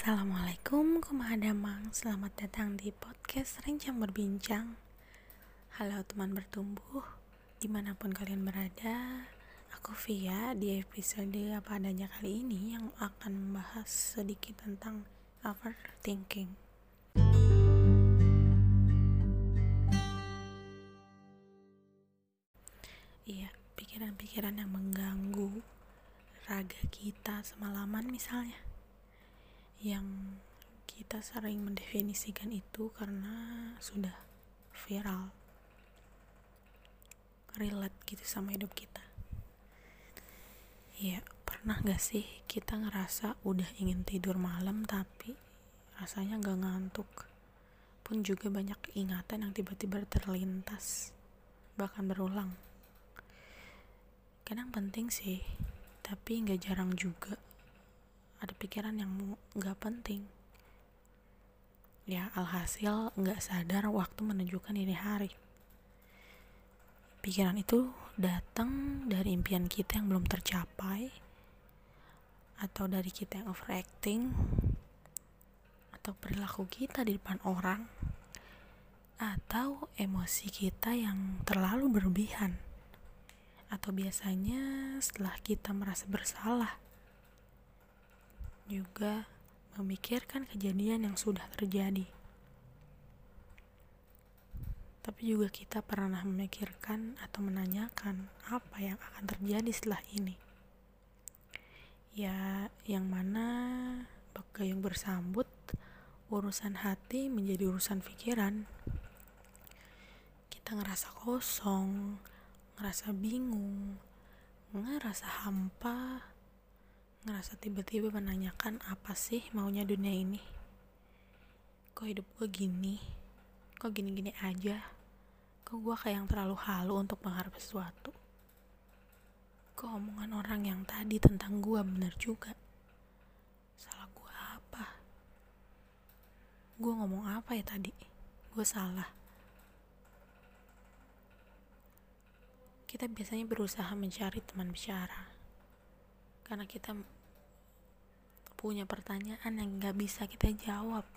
Assalamualaikum Kumadamang Selamat datang di podcast Rencang Berbincang. Halo teman bertumbuh. Di mana pun kalian berada Aku Via di episode apa adanya kali ini Yang akan membahas sedikit tentang overthinking. Iya, pikiran-pikiran yang mengganggu raga kita semalaman misalnya yang kita sering mendefinisikan itu karena sudah viral. Relate gitu sama hidup kita. Ya pernah gak sih kita ngerasa udah ingin tidur malam tapi rasanya gak ngantuk? Pun juga banyak ingatan yang tiba-tiba terlintas bahkan berulang. Kadang penting sih tapi gak jarang juga ada pikiran yang nggak penting. Ya alhasil nggak sadar waktu menunjukkan ini hari. Pikiran itu datang dari impian kita yang belum tercapai atau dari kita yang overacting atau perilaku kita di depan orang atau emosi kita yang terlalu berlebihan atau biasanya setelah kita merasa bersalah juga memikirkan kejadian yang sudah terjadi. Tapi juga kita pernah memikirkan atau menanyakan apa yang akan terjadi setelah ini. Ya, yang mana yang bersambut urusan hati menjadi urusan pikiran. Kita ngerasa kosong, ngerasa bingung, ngerasa hampa, ngerasa tiba-tiba menanyakan apa sih maunya dunia ini? Kok hidup gue gini? Kok gini-gini aja? Kok gue kayak yang terlalu halu untuk mengharap sesuatu? Kok omongan orang yang tadi tentang gue bener juga? Salah gue apa? Gue ngomong apa ya tadi? Gue salah. Kita biasanya berusaha mencari teman bicara. Karena kita punya pertanyaan yang nggak bisa kita jawab.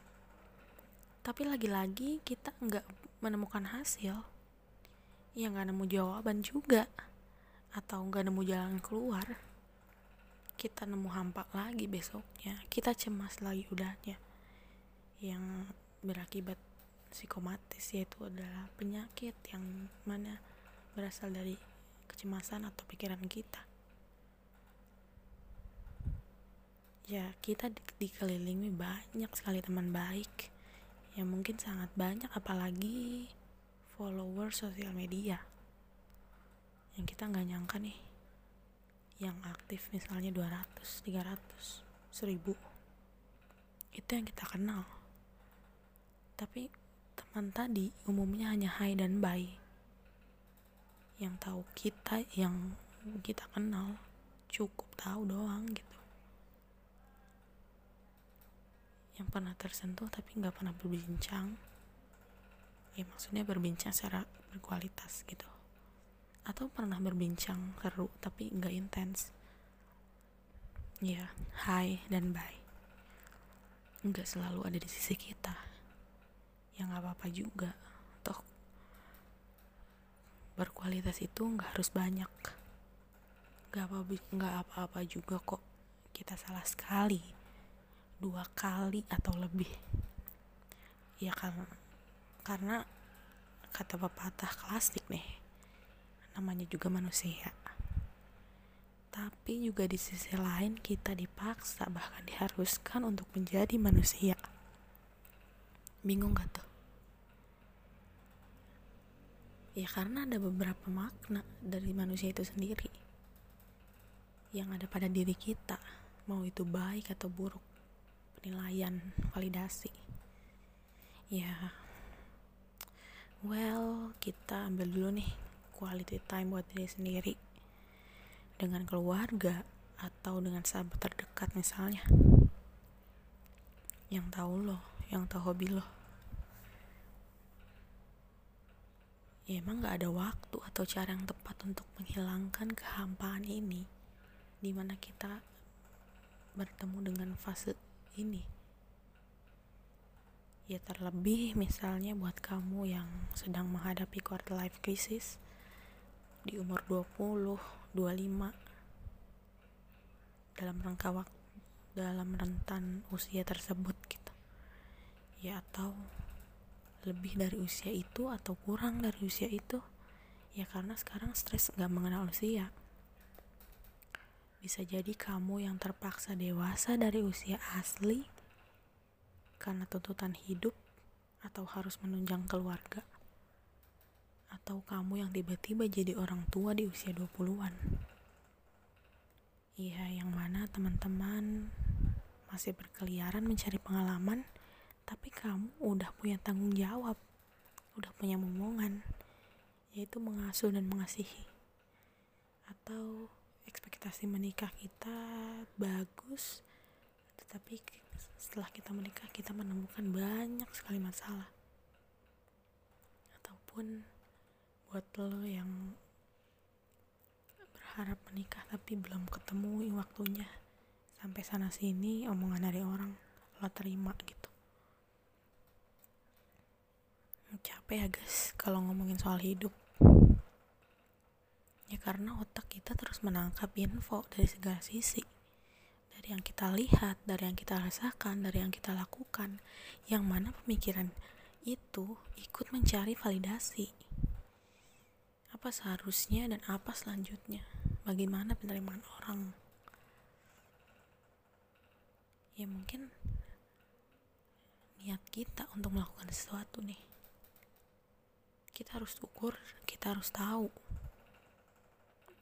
Tapi lagi-lagi kita nggak menemukan hasil. Ya nggak nemu jawaban juga. Atau nggak nemu jalan keluar. Kita nemu hampa lagi besoknya. Kita cemas lagi udahnya. Yang berakibat psikomatis yaitu adalah penyakit yang mana berasal dari kecemasan atau pikiran kita ya kita di dikelilingi banyak sekali teman baik. Yang mungkin sangat banyak apalagi follower sosial media. Yang kita nggak nyangka nih yang aktif misalnya 200, 300, 1000 itu yang kita kenal. Tapi teman tadi umumnya hanya hai dan bye. Yang tahu kita yang kita kenal cukup tahu doang gitu yang pernah tersentuh tapi nggak pernah berbincang. Ya maksudnya berbincang secara berkualitas gitu. Atau pernah berbincang seru tapi nggak intens. Ya hi dan bye. Nggak selalu ada di sisi kita. Ya nggak apa-apa juga. Toh berkualitas itu nggak harus banyak. Nggak apa-apa juga kok. Kita salah sekali dua kali atau lebih. Ya karena karena kata pepatah klasik nih namanya juga manusia. Tapi juga di sisi lain kita dipaksa bahkan diharuskan untuk menjadi manusia. Bingung gak tuh? Ya karena ada beberapa makna dari manusia itu sendiri yang ada pada diri kita mau itu baik atau buruk penilaian validasi. Ya. Well kita ambil dulu nih quality time buat diri sendiri. Dengan keluarga atau dengan sahabat terdekat misalnya. Yang tahu lo yang tahu hobi lo. Ya emang gak ada waktu atau cara yang tepat untuk menghilangkan kehampaan ini? Di mana kita bertemu dengan fase ini. Ya terlebih misalnya buat kamu yang sedang menghadapi quarter life crisis di umur 20, 25 dalam rangka waktu dalam rentan usia tersebut gitu. Ya atau lebih dari usia itu atau kurang dari usia itu ya karena sekarang stres gak mengenal usia bisa jadi kamu yang terpaksa dewasa dari usia asli karena tuntutan hidup atau harus menunjang keluarga? Atau kamu yang tiba-tiba jadi orang tua di usia 20-an iya yang mana teman-teman masih berkeliaran mencari pengalaman tapi kamu udah punya tanggung jawab udah punya momongan yaitu mengasuh dan mengasihi. Atau ekspektasi menikah kita bagus tetapi setelah kita menikah kita menemukan banyak sekali masalah. Ataupun buat lo yang berharap menikah tapi belum ketemu waktunya sampai sana sini omongan dari orang lo terima gitu. Capek ya guys kalau ngomongin soal hidup ya karena otak kita terus menangkap info dari segala sisi dari yang kita lihat, dari yang kita rasakan, dari yang kita lakukan, yang mana pemikiran itu ikut mencari validasi. Apa seharusnya dan apa selanjutnya? Bagaimana penerimaan orang? Ya mungkin niat kita untuk melakukan sesuatu nih. Kita harus ukur, kita harus tahu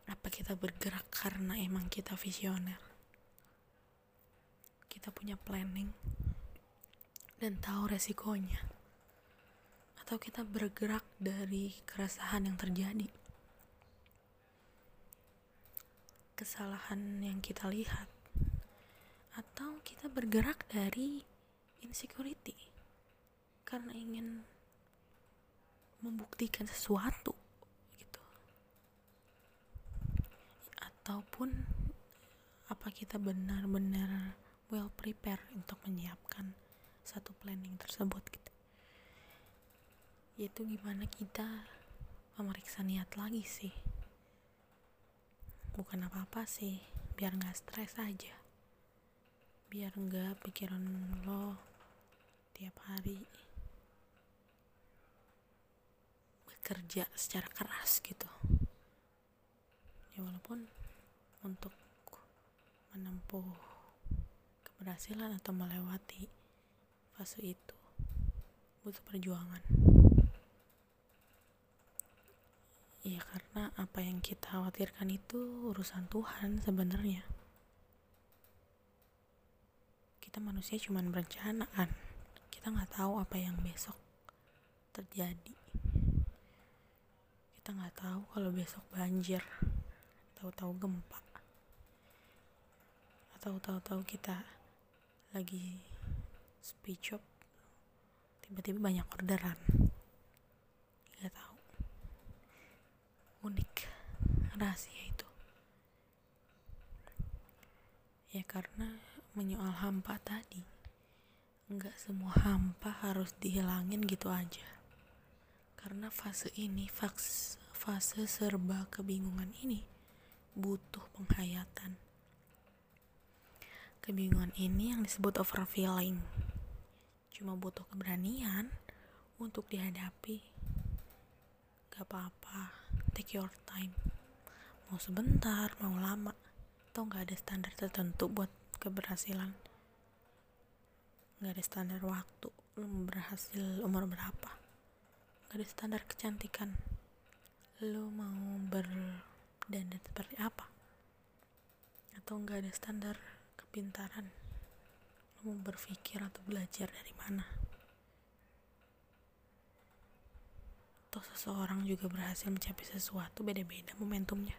apa kita bergerak karena emang kita visioner? Kita punya planning dan tahu resikonya. Atau kita bergerak dari keresahan yang terjadi. Kesalahan yang kita lihat. Atau kita bergerak dari insecurity. Karena ingin membuktikan sesuatu gitu ataupun apa kita benar-benar well prepare untuk menyiapkan satu planning tersebut gitu. Yaitu gimana kita memeriksa niat lagi sih. Bukan apa-apa sih biar nggak stres aja. Biar nggak pikiran lo tiap hari bekerja secara keras gitu. Ya walaupun untuk menempuh keberhasilan atau melewati fase itu. Butuh perjuangan. Ya karena apa yang kita khawatirkan itu urusan Tuhan sebenarnya. Kita manusia cuma berencana kan kita nggak tahu apa yang besok terjadi. Kita nggak tahu kalau besok banjir tahu-tahu gempa atau tahu-tahu kita lagi speed shop tiba-tiba banyak orderan. Nggak tahu. Unik rahasia itu. Ya karena menyoal hampa tadi nggak semua hampa harus dihilangin gitu aja. Karena fase ini fase, fase serba kebingungan ini butuh penghayatan Kebingungan ini yang disebut overfeeling. Cuma butuh keberanian untuk dihadapi. Gak apa-apa, take your time. Mau sebentar, mau lama. Atau gak ada standar tertentu buat keberhasilan. Gak ada standar waktu. Lu berhasil umur berapa. Gak ada standar kecantikan. Lu mau berdandan seperti apa. Atau gak ada standar kepintaran. Mau berpikir atau belajar dari mana? Atau seseorang juga berhasil mencapai sesuatu beda-beda momentumnya?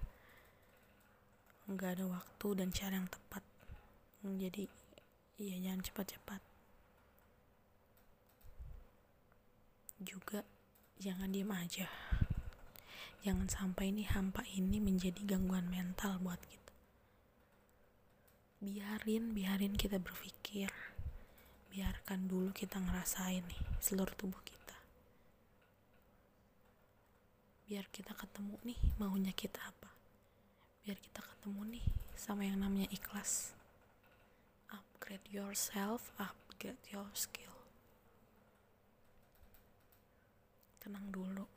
Nggak ada waktu dan cara yang tepat. Jadi ya jangan cepat-cepat. Juga jangan diem aja. Jangan sampai ini hampa ini menjadi gangguan mental buat kita biarin biarin kita berpikir. Biarkan dulu kita ngerasain nih seluruh tubuh kita. Biar kita ketemu nih maunya kita apa. Biar kita ketemu nih sama yang namanya ikhlas. Upgrade yourself upgrade your skill. Tenang dulu.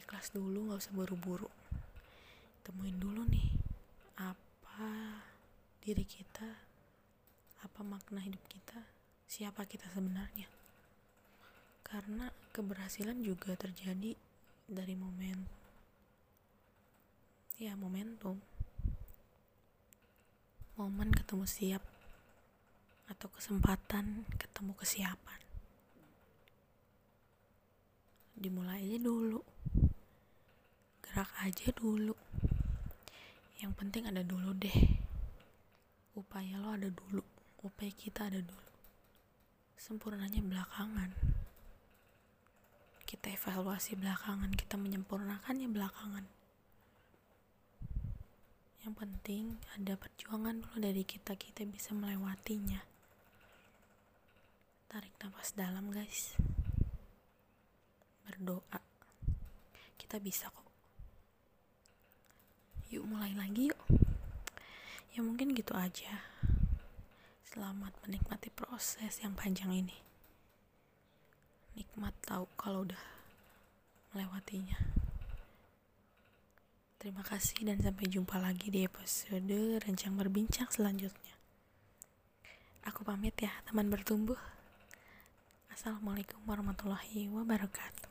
Ikhlas dulu gak usah buru-buru. Temuin dulu nih apa diri kita apa makna hidup kita siapa kita sebenarnya. Karena keberhasilan juga terjadi dari momen ya momentum. Momen ketemu siap atau kesempatan ketemu kesiapan. Dimulai aja dulu. Gerak aja dulu. Yang penting ada dulu deh upaya lo ada dulu upaya kita ada dulu. Sempurnanya belakangan. Kita evaluasi belakangan kita menyempurnakannya belakangan. Yang penting ada perjuangan dulu dari kita kita bisa melewatinya. Tarik nafas dalam guys. Berdoa. Kita bisa kok. Yuk mulai lagi yuk ya mungkin gitu aja. Selamat menikmati proses yang panjang ini. Nikmat tahu kalau udah melewatinya. Terima kasih dan sampai jumpa lagi di episode rencang berbincang selanjutnya. Aku pamit ya teman bertumbuh. Assalamualaikum warahmatullahi wabarakatuh